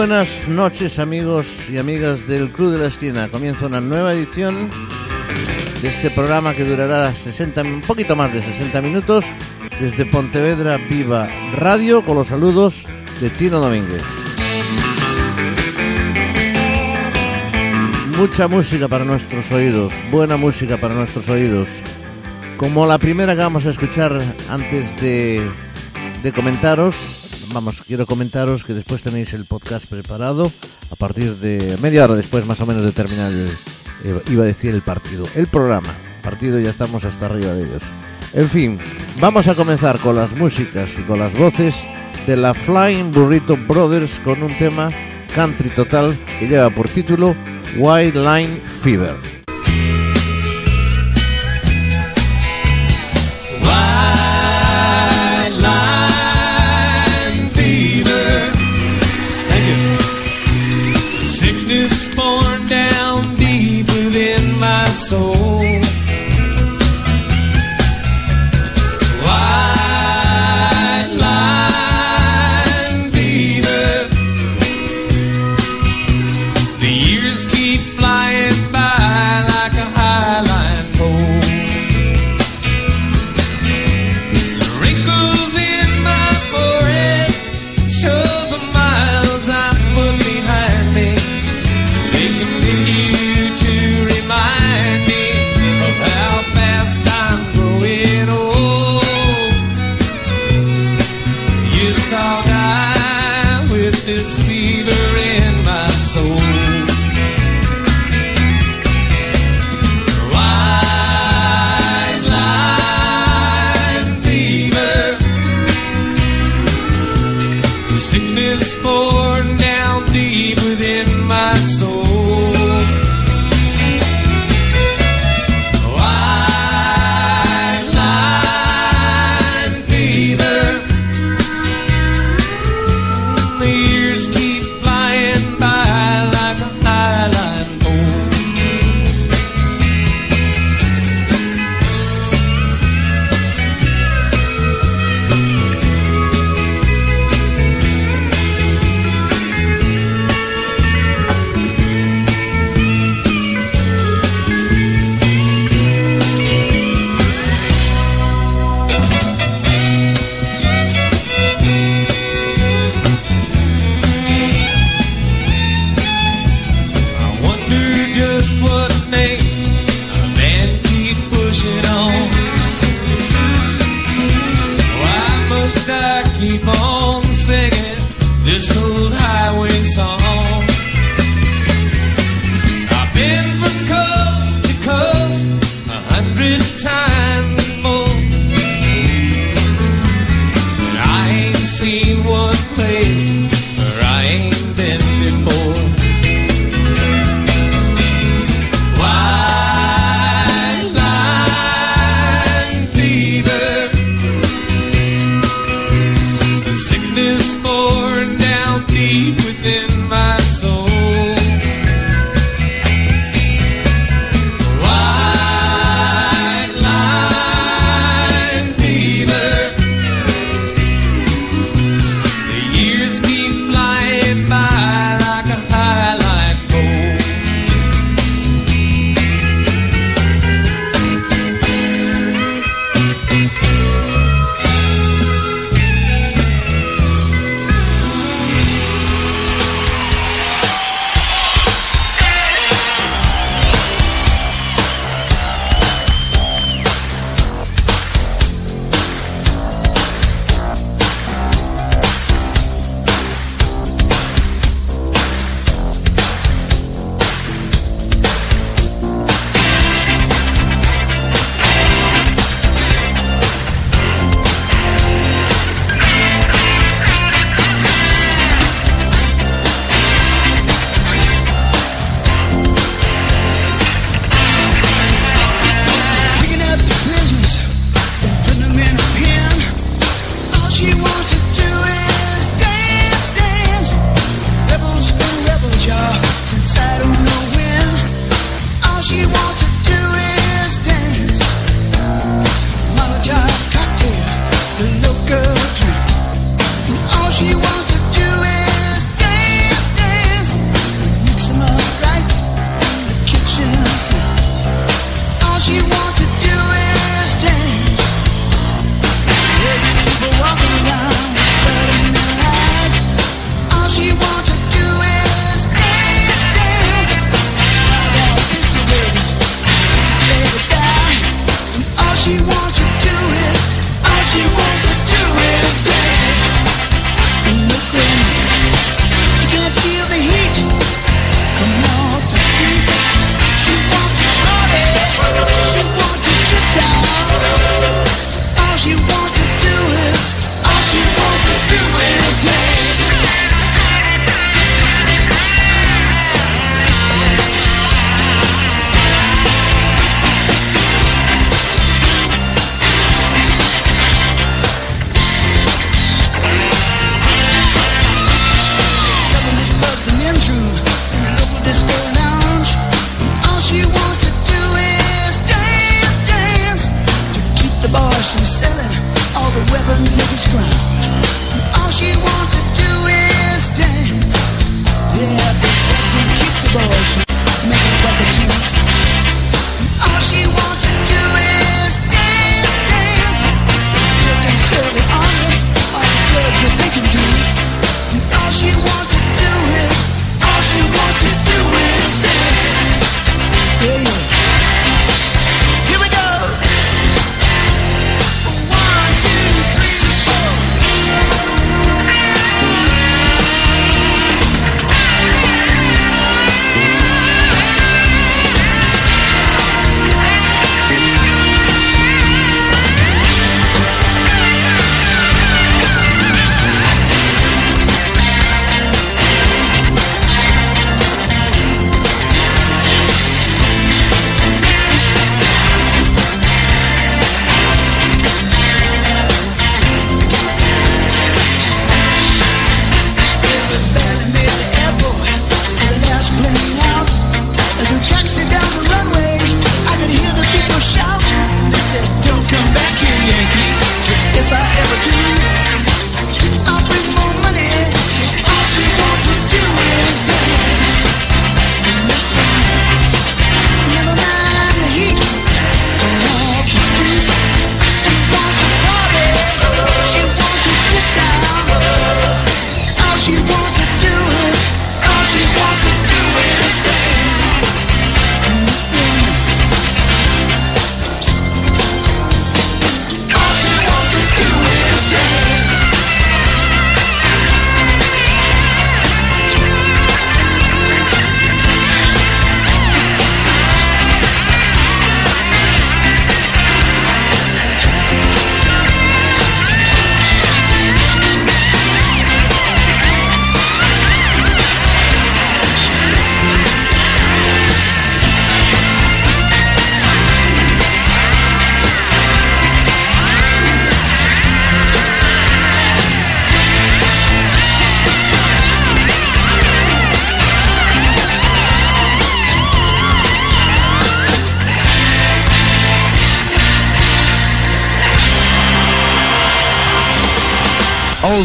buenas noches amigos y amigas del Club de la Esquina. Comienza una nueva edición de este programa que durará 60, un poquito más de 60 minutos desde Pontevedra Viva Radio con los saludos de Tino Domínguez. Mucha música para nuestros oídos, buena música para nuestros oídos. Como la primera que vamos a escuchar antes de, de comentaros, vamos, quiero comentaros que después tenéis el podcast preparado a partir de media hora después más o menos de terminar, el, eh, iba a decir el partido, el programa. Partido ya estamos hasta arriba de ellos. En fin, vamos a comenzar con las músicas y con las voces de la Flying Burrito Brothers con un tema country total que lleva por título White Line Fever.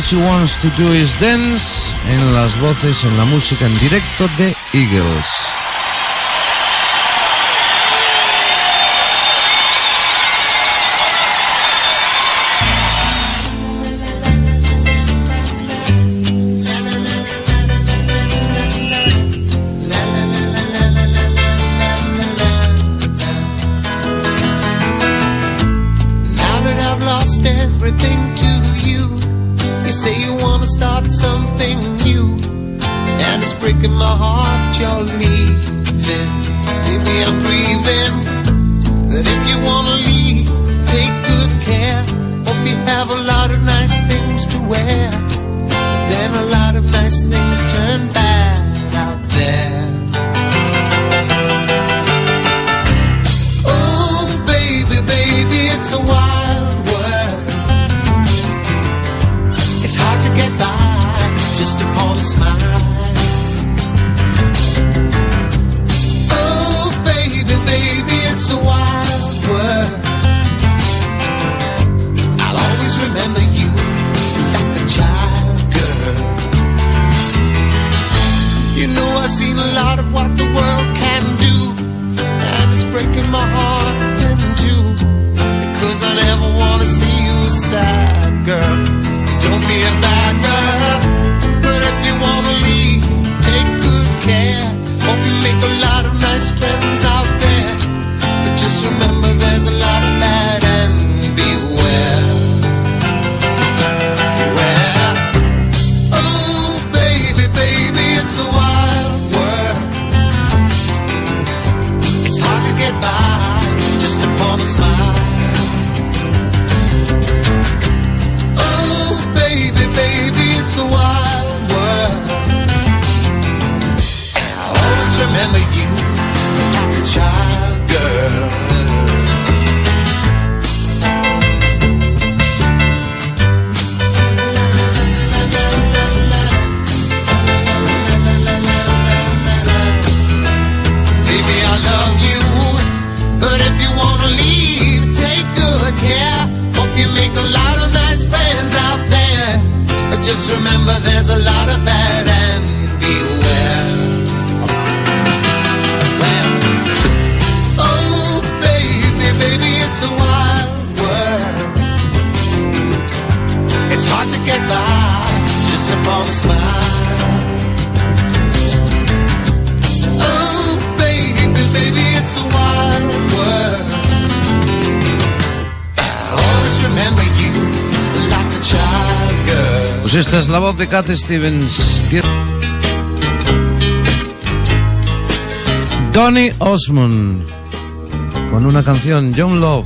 She Wants to Do Is Dance en las voces, en la música en directo de Eagles. Cat Stevens. Donny Osmond con una canción Young Love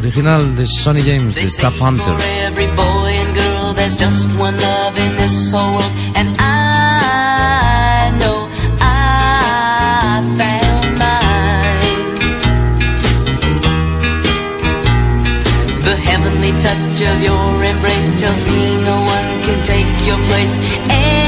original de Sonny James de Top Hunter. touch of your embrace tells me no one can take your place.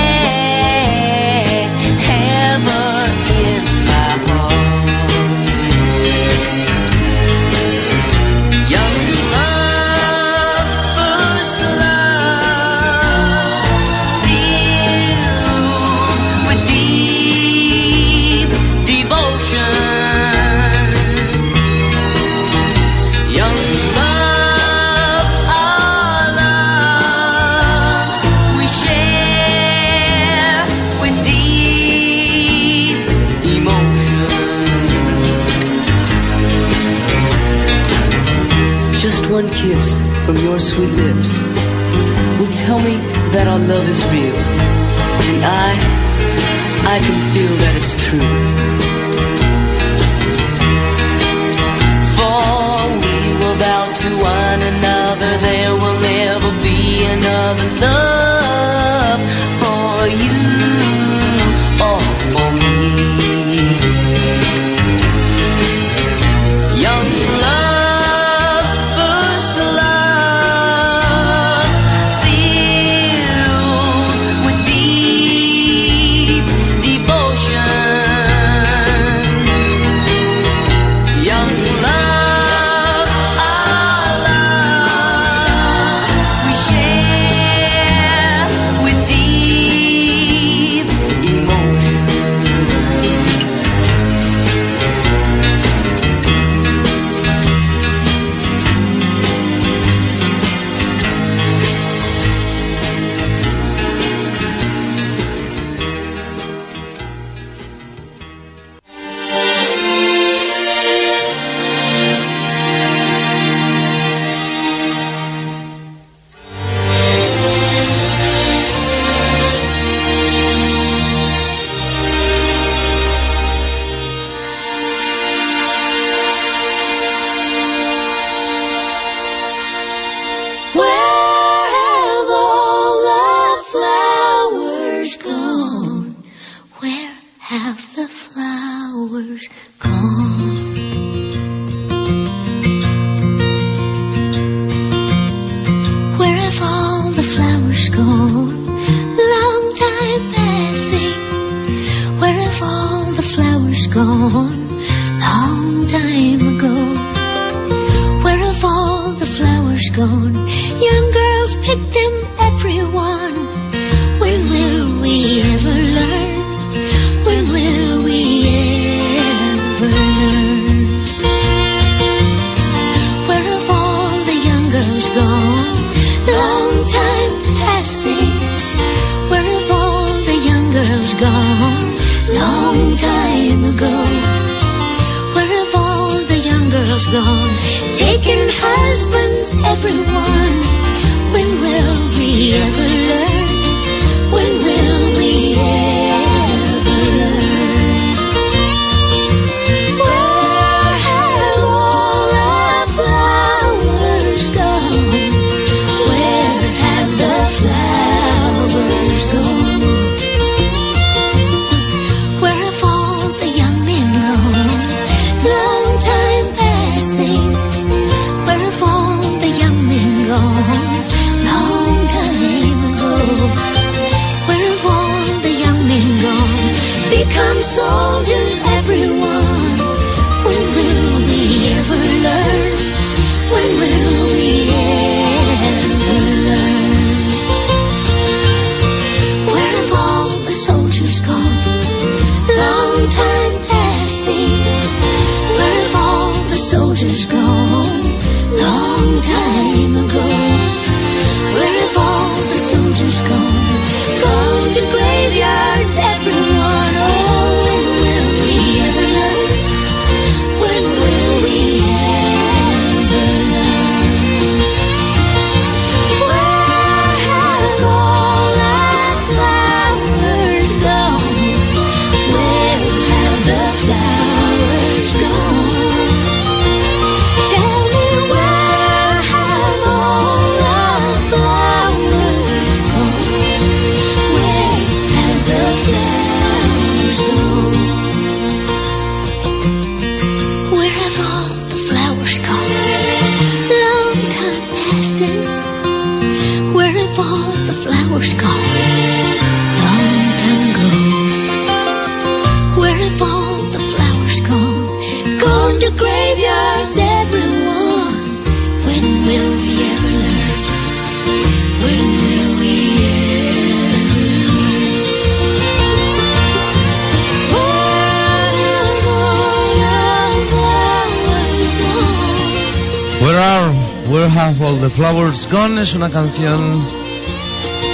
es una canción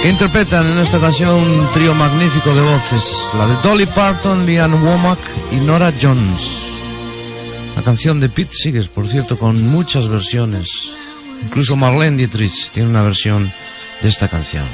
que interpretan en esta ocasión un trío magnífico de voces, la de Dolly Parton, Lian Womack y Nora Jones. La canción de Pete Seeger, por cierto, con muchas versiones. Incluso Marlene Dietrich tiene una versión de esta canción.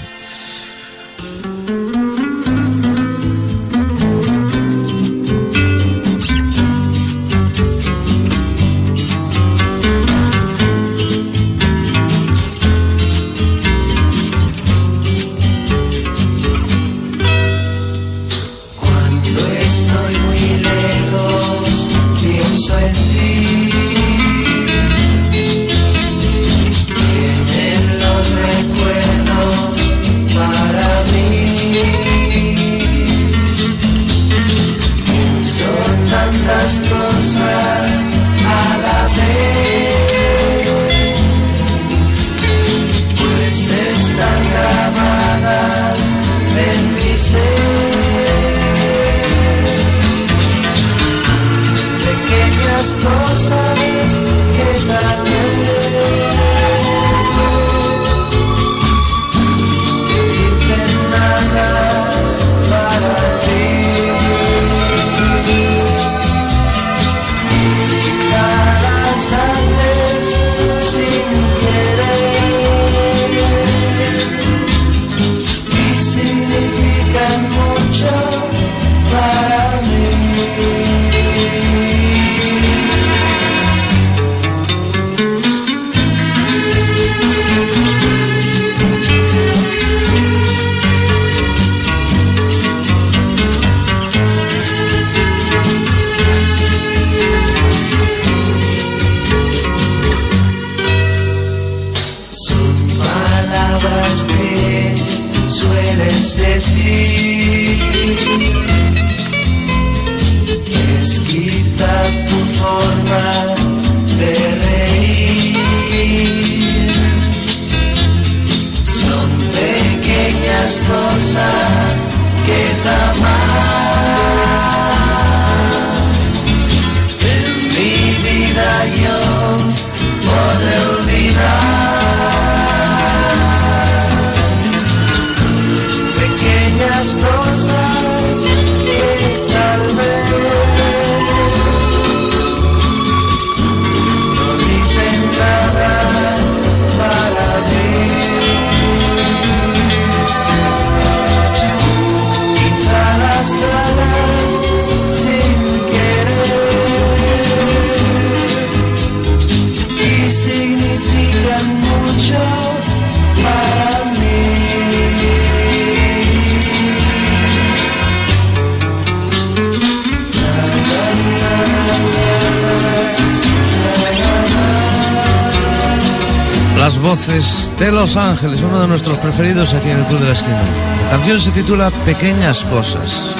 Los Ángeles, uno de nuestros preferidos aquí en el Club de la Esquina. La canción se titula Pequeñas Cosas.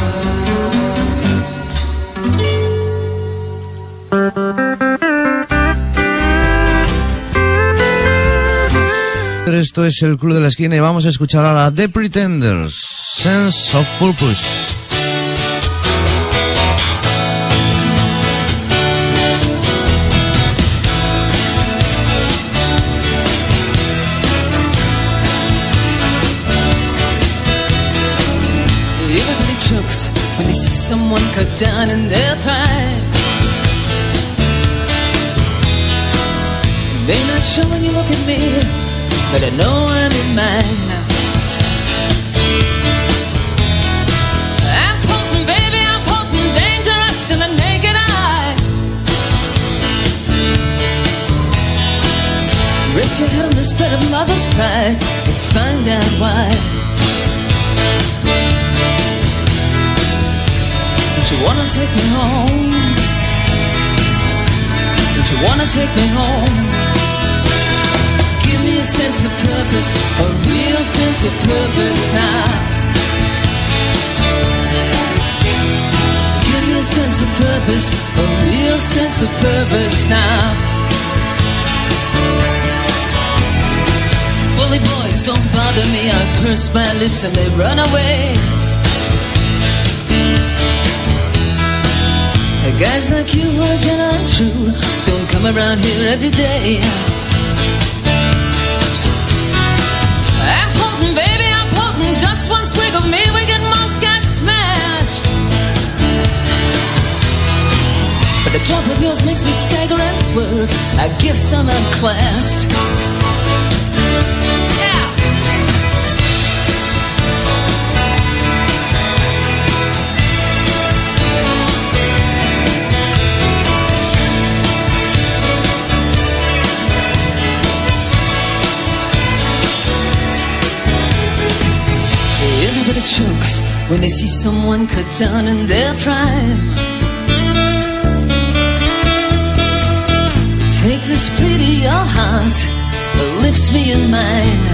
Esto es el Club de la Esquina y vamos a escuchar ahora The Pretenders, Sense of Purpose. Down in their pride. May not show when you look at me, but I know I'm in mine. I'm potent, baby, I'm potent, dangerous to the naked eye. Rest your head on this bed of mother's pride and find out why. Don't you wanna take me home? Don't you wanna take me home? Give me a sense of purpose, a real sense of purpose now. Give me a sense of purpose, a real sense of purpose now. Bully boys, don't bother me. I purse my lips and they run away. Guys like you are and true. Don't come around here every day. I'm potent, baby, I'm potent. Just one swig of me, we get most get smashed. But the drop of yours makes me stagger and swerve. I guess I'm outclassed. Chokes when they see someone cut down in their prime. Take this pretty your heart, lift me in mine.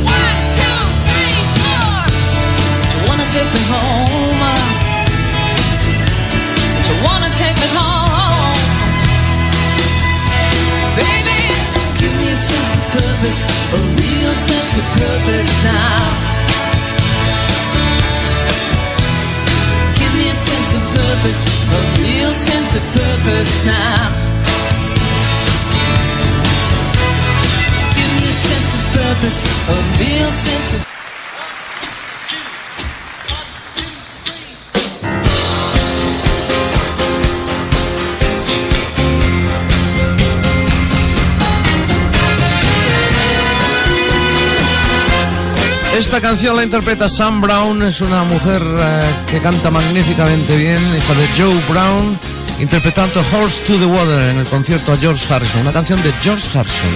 One, two, three, four. Do you wanna take me home? Do you wanna take me home? Baby, give me a sense of purpose, Esta canción la interpreta Sam Brown, es una mujer eh, que canta magníficamente bien, hija de Joe Brown, interpretando Horse to the Water en el concierto a George Harrison, una canción de George Harrison.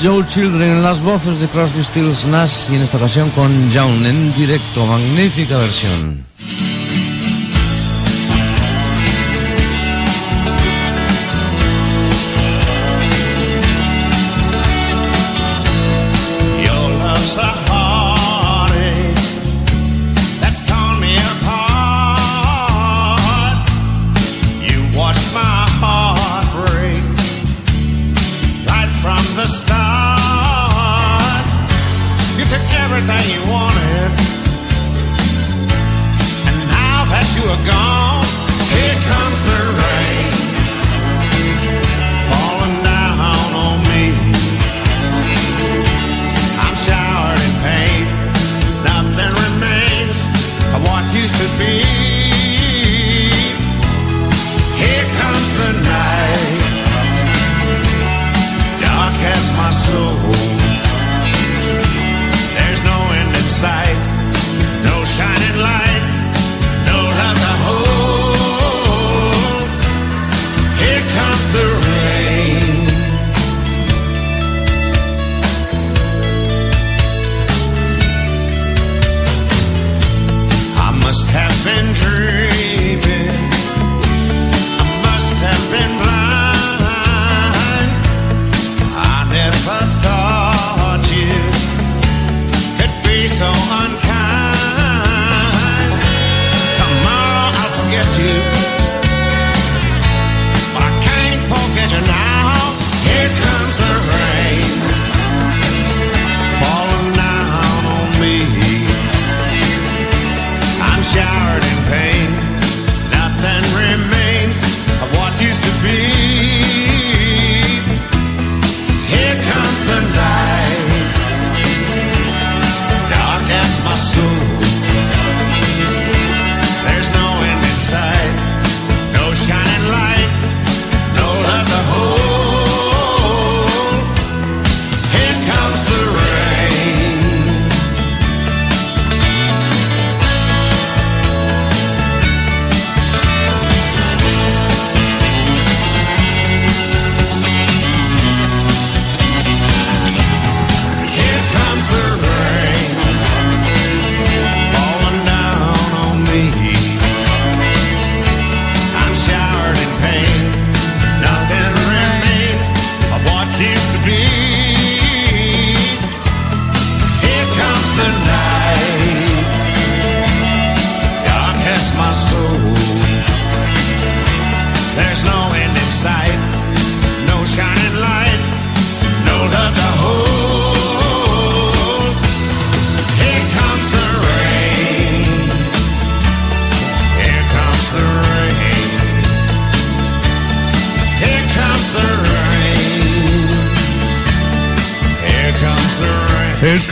Soul Children en las voces de Crosby, Stills, Nash y en esta ocasión con Young en directo, magnífica versión. everything you wanted. And now that you are gone.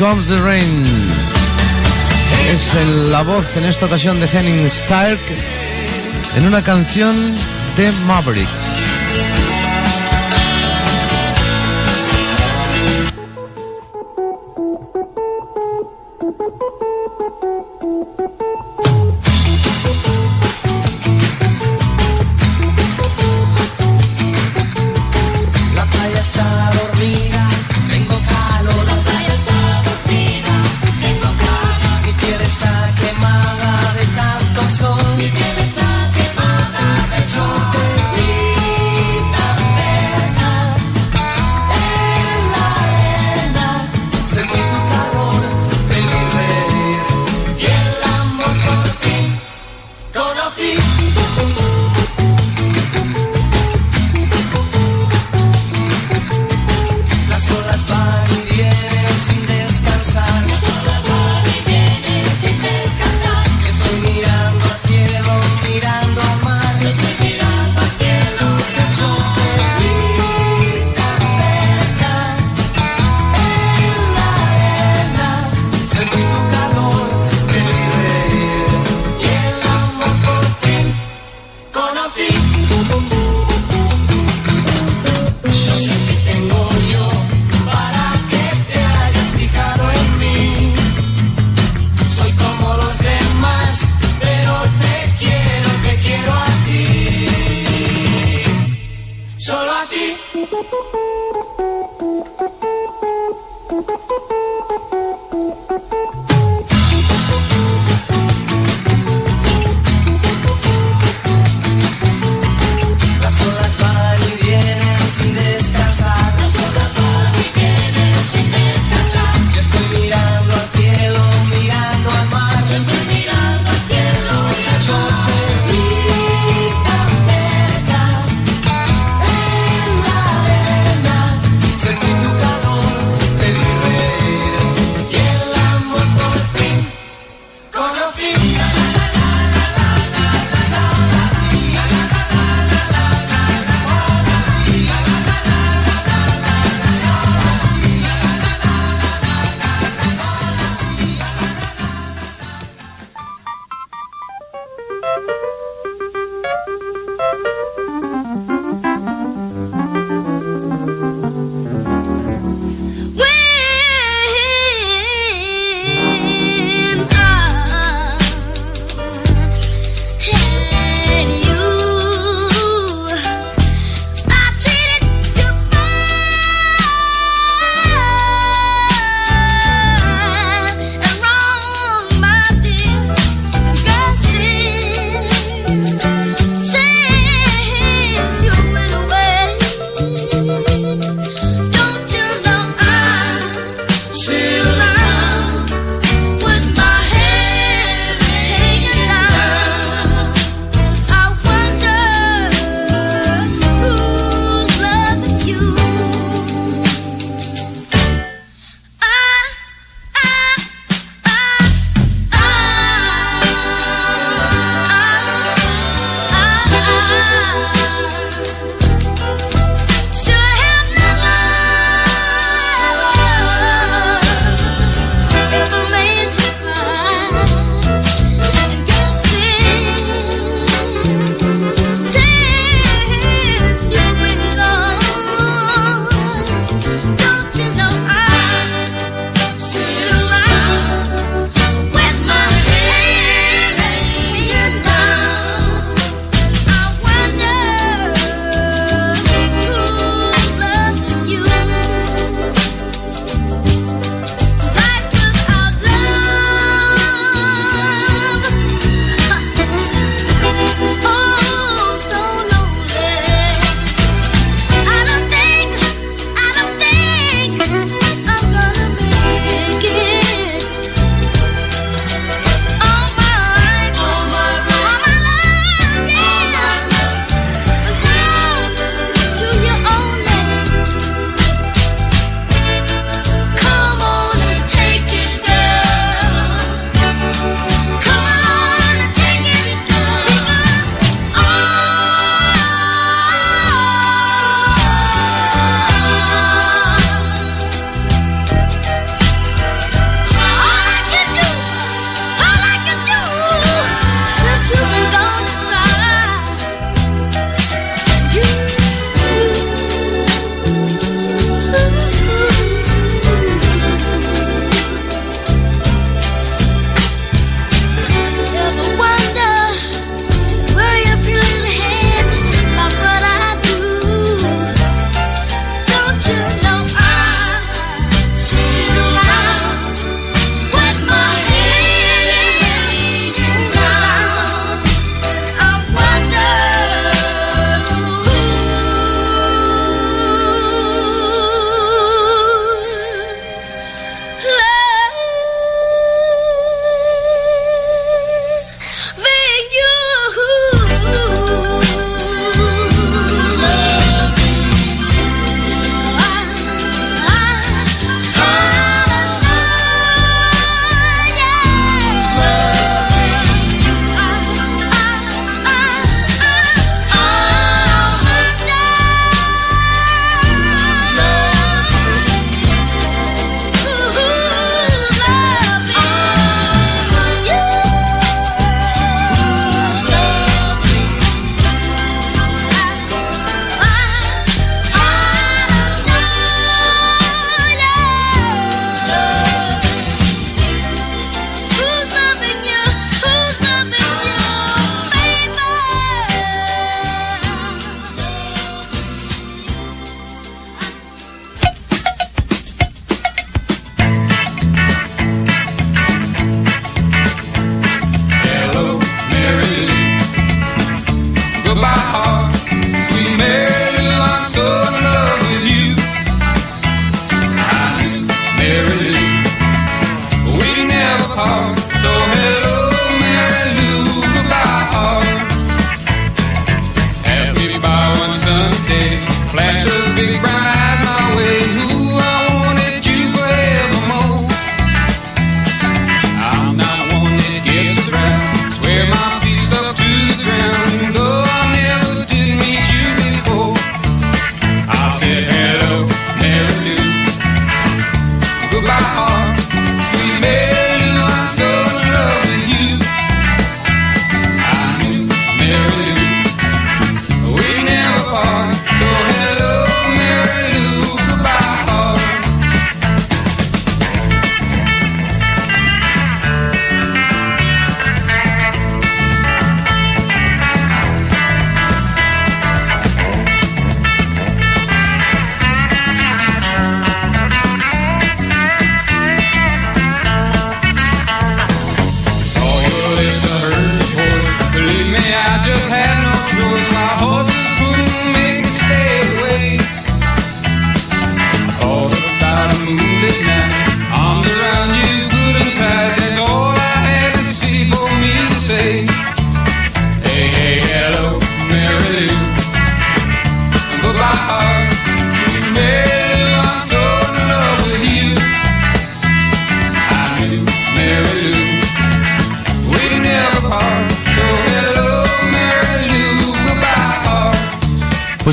Comes the Rain. Es la voz en esta ocasión de Henning Stark en una canción de Mavericks.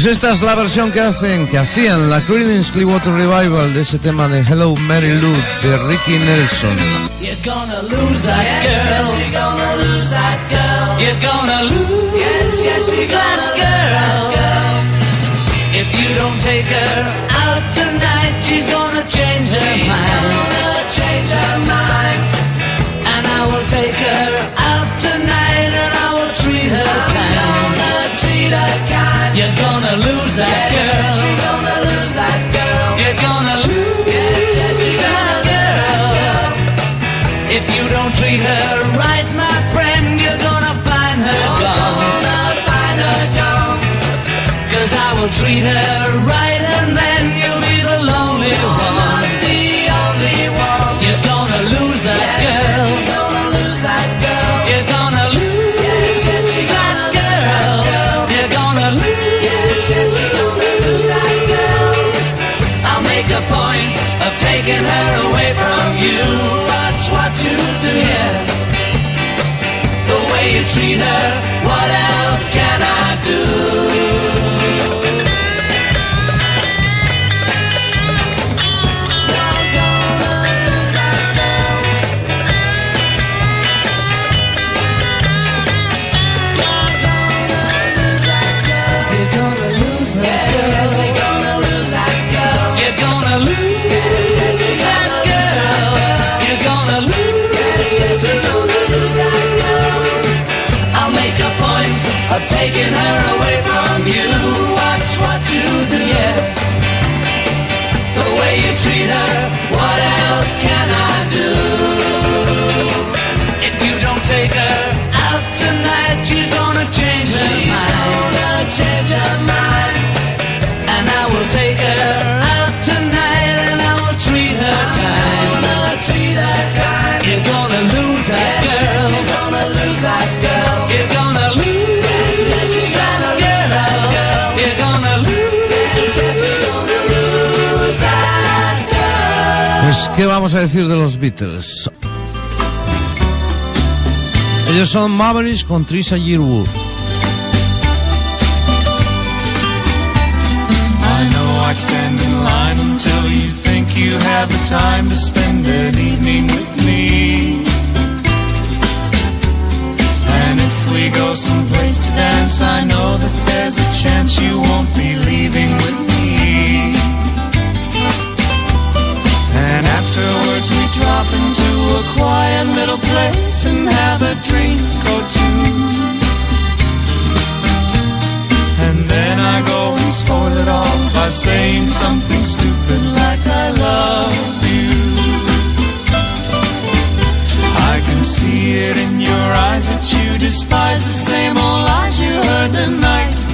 Pues esta es la versión que hacen, que hacían la Creedence Clearwater Revival de ese tema de Hello Mary Lou de Ricky Nelson. You're gonna lose that girl. Yes, you're gonna lose that girl. You're gonna lose. Yes, yes, you're gonna lose that girl. If you don't take her out tonight, she's gonna change her mind. She's gonna change her mind. And I will take her out tonight, and I will treat her kind. I'm gonna treat her kind. You're gonna lose that girl. Yes, you're gonna lose that girl. You're gonna lose. Yes, yes, you're gonna lose that girl. If you don't treat her right, my friend, you're gonna find her gone. Gonna find her gone. Cause I will treat her right Yes, yes, you're gonna lose that girl. I'll make a point of taking her away from you. Watch what you do, yeah. The way you treat her, yes, yes, you're gonna lose that girl. I'll make a point of taking her away from you. Watch what you do, yeah. The way you treat her, what else can I do? If you don't take her out tonight, she's gonna change her mind. She's gonna change her mind. ¿Qué vamos a decir de los Beatles? Ellos son Mavericks con Trisha Yearwood. I know I'd stand in line until you think you have the time to spend an evening with me. And if we go someplace to dance, I know that there's a chance you won't be leaving afterwards we drop into a quiet little place and have a drink or two. And then I go and spoil it all by saying something stupid like I love you. I can see it in your eyes that you despise the same old lies you heard the night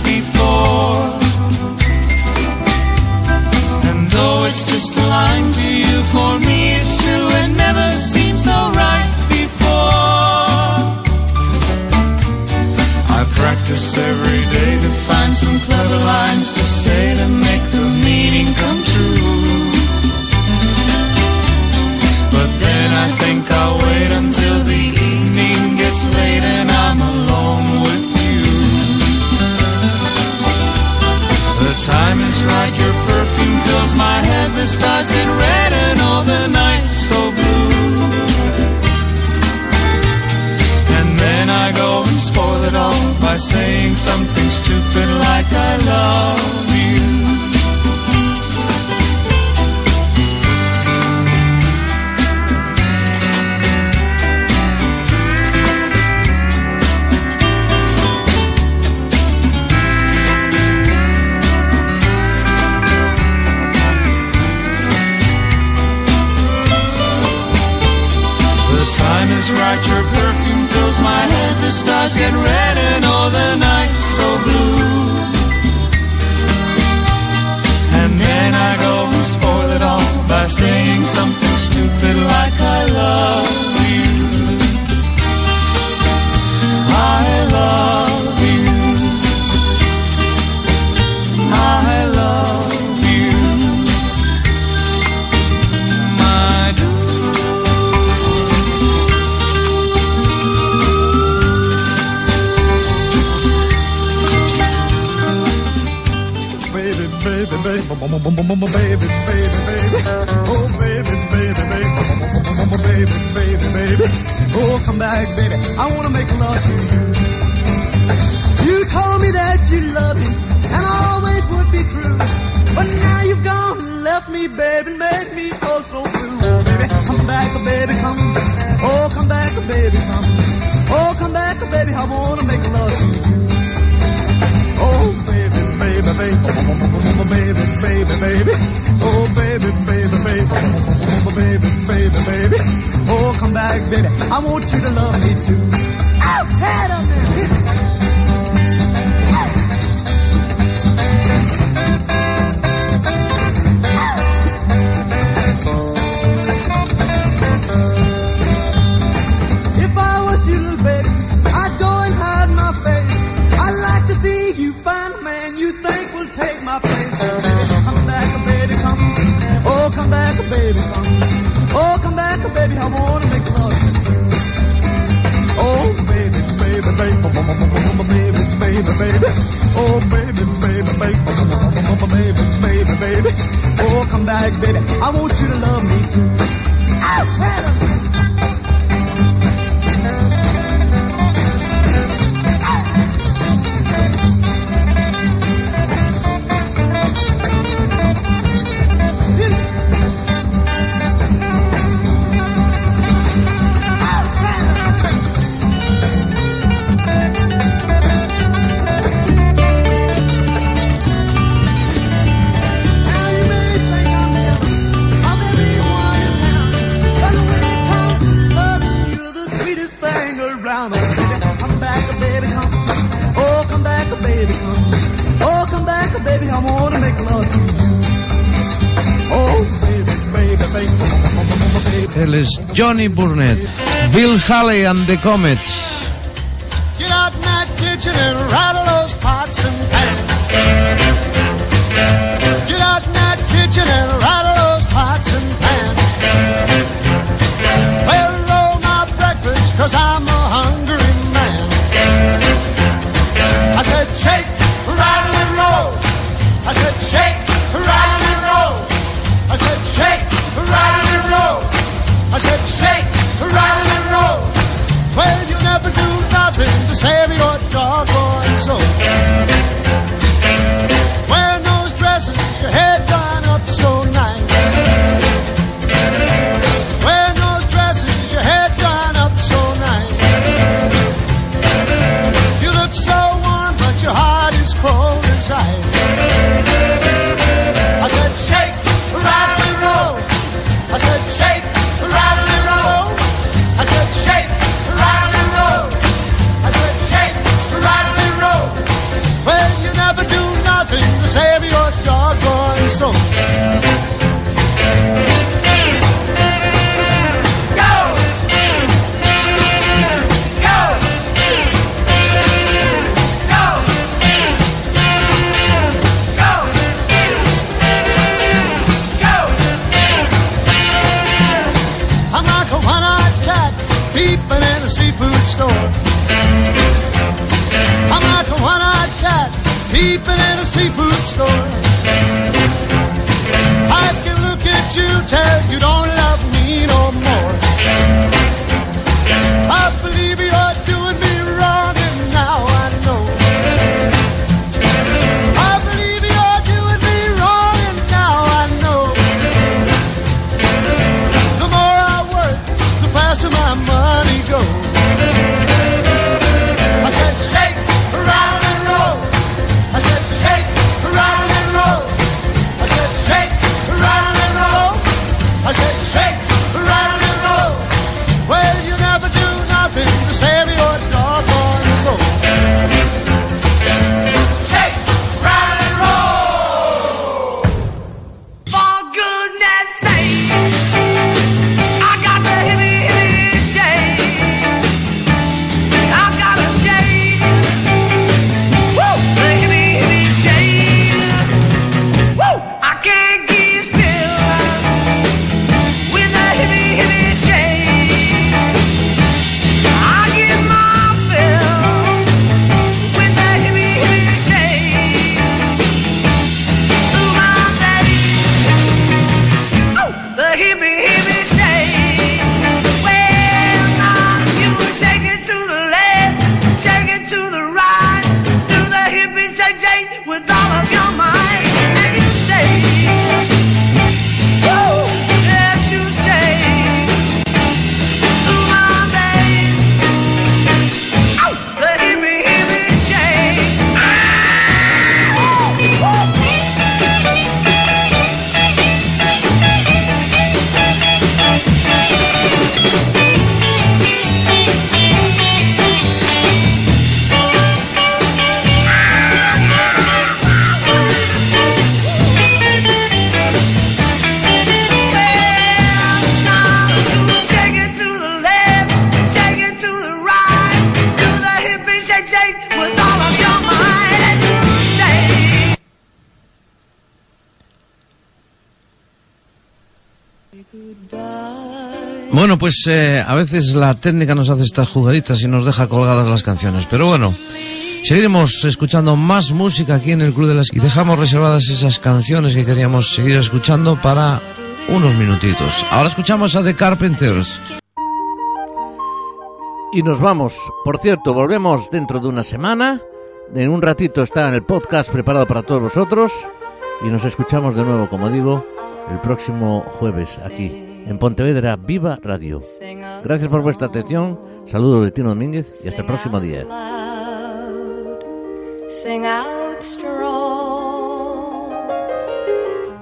baby, baby. Oh, baby, baby, baby. Oh, baby, baby, baby. Oh, come back, baby. I want you to love me too. Oh, head up there. Wireless, Johnny Burnett, Bill Haley and the Comets. Pues eh, a veces la técnica nos hace estas jugaditas y nos deja colgadas las canciones. Pero bueno, seguiremos escuchando más música aquí en el Club de las... Y dejamos reservadas esas canciones que queríamos seguir escuchando para unos minutitos. Ahora escuchamos a The Carpenters. Y nos vamos. Por cierto, volvemos dentro de una semana. En un ratito está en el podcast preparado para todos vosotros. Y nos escuchamos de nuevo, como digo, el próximo jueves aquí en Pontevedra Viva Radio. Gracias por vuestra atención. Saludos de Tino Domínguez y hasta el próximo día. Sing out strong.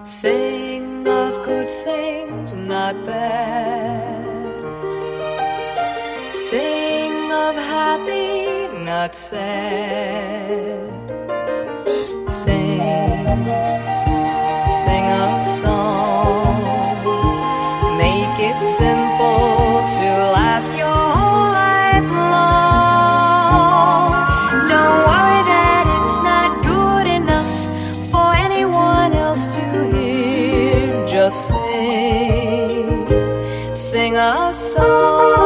Sing of good things, not bad. Sing of happy, not sad. Sing, sing a song. Make it simple to last your whole life long. Don't worry that it's not good enough for anyone else to hear. Just sing, sing a song.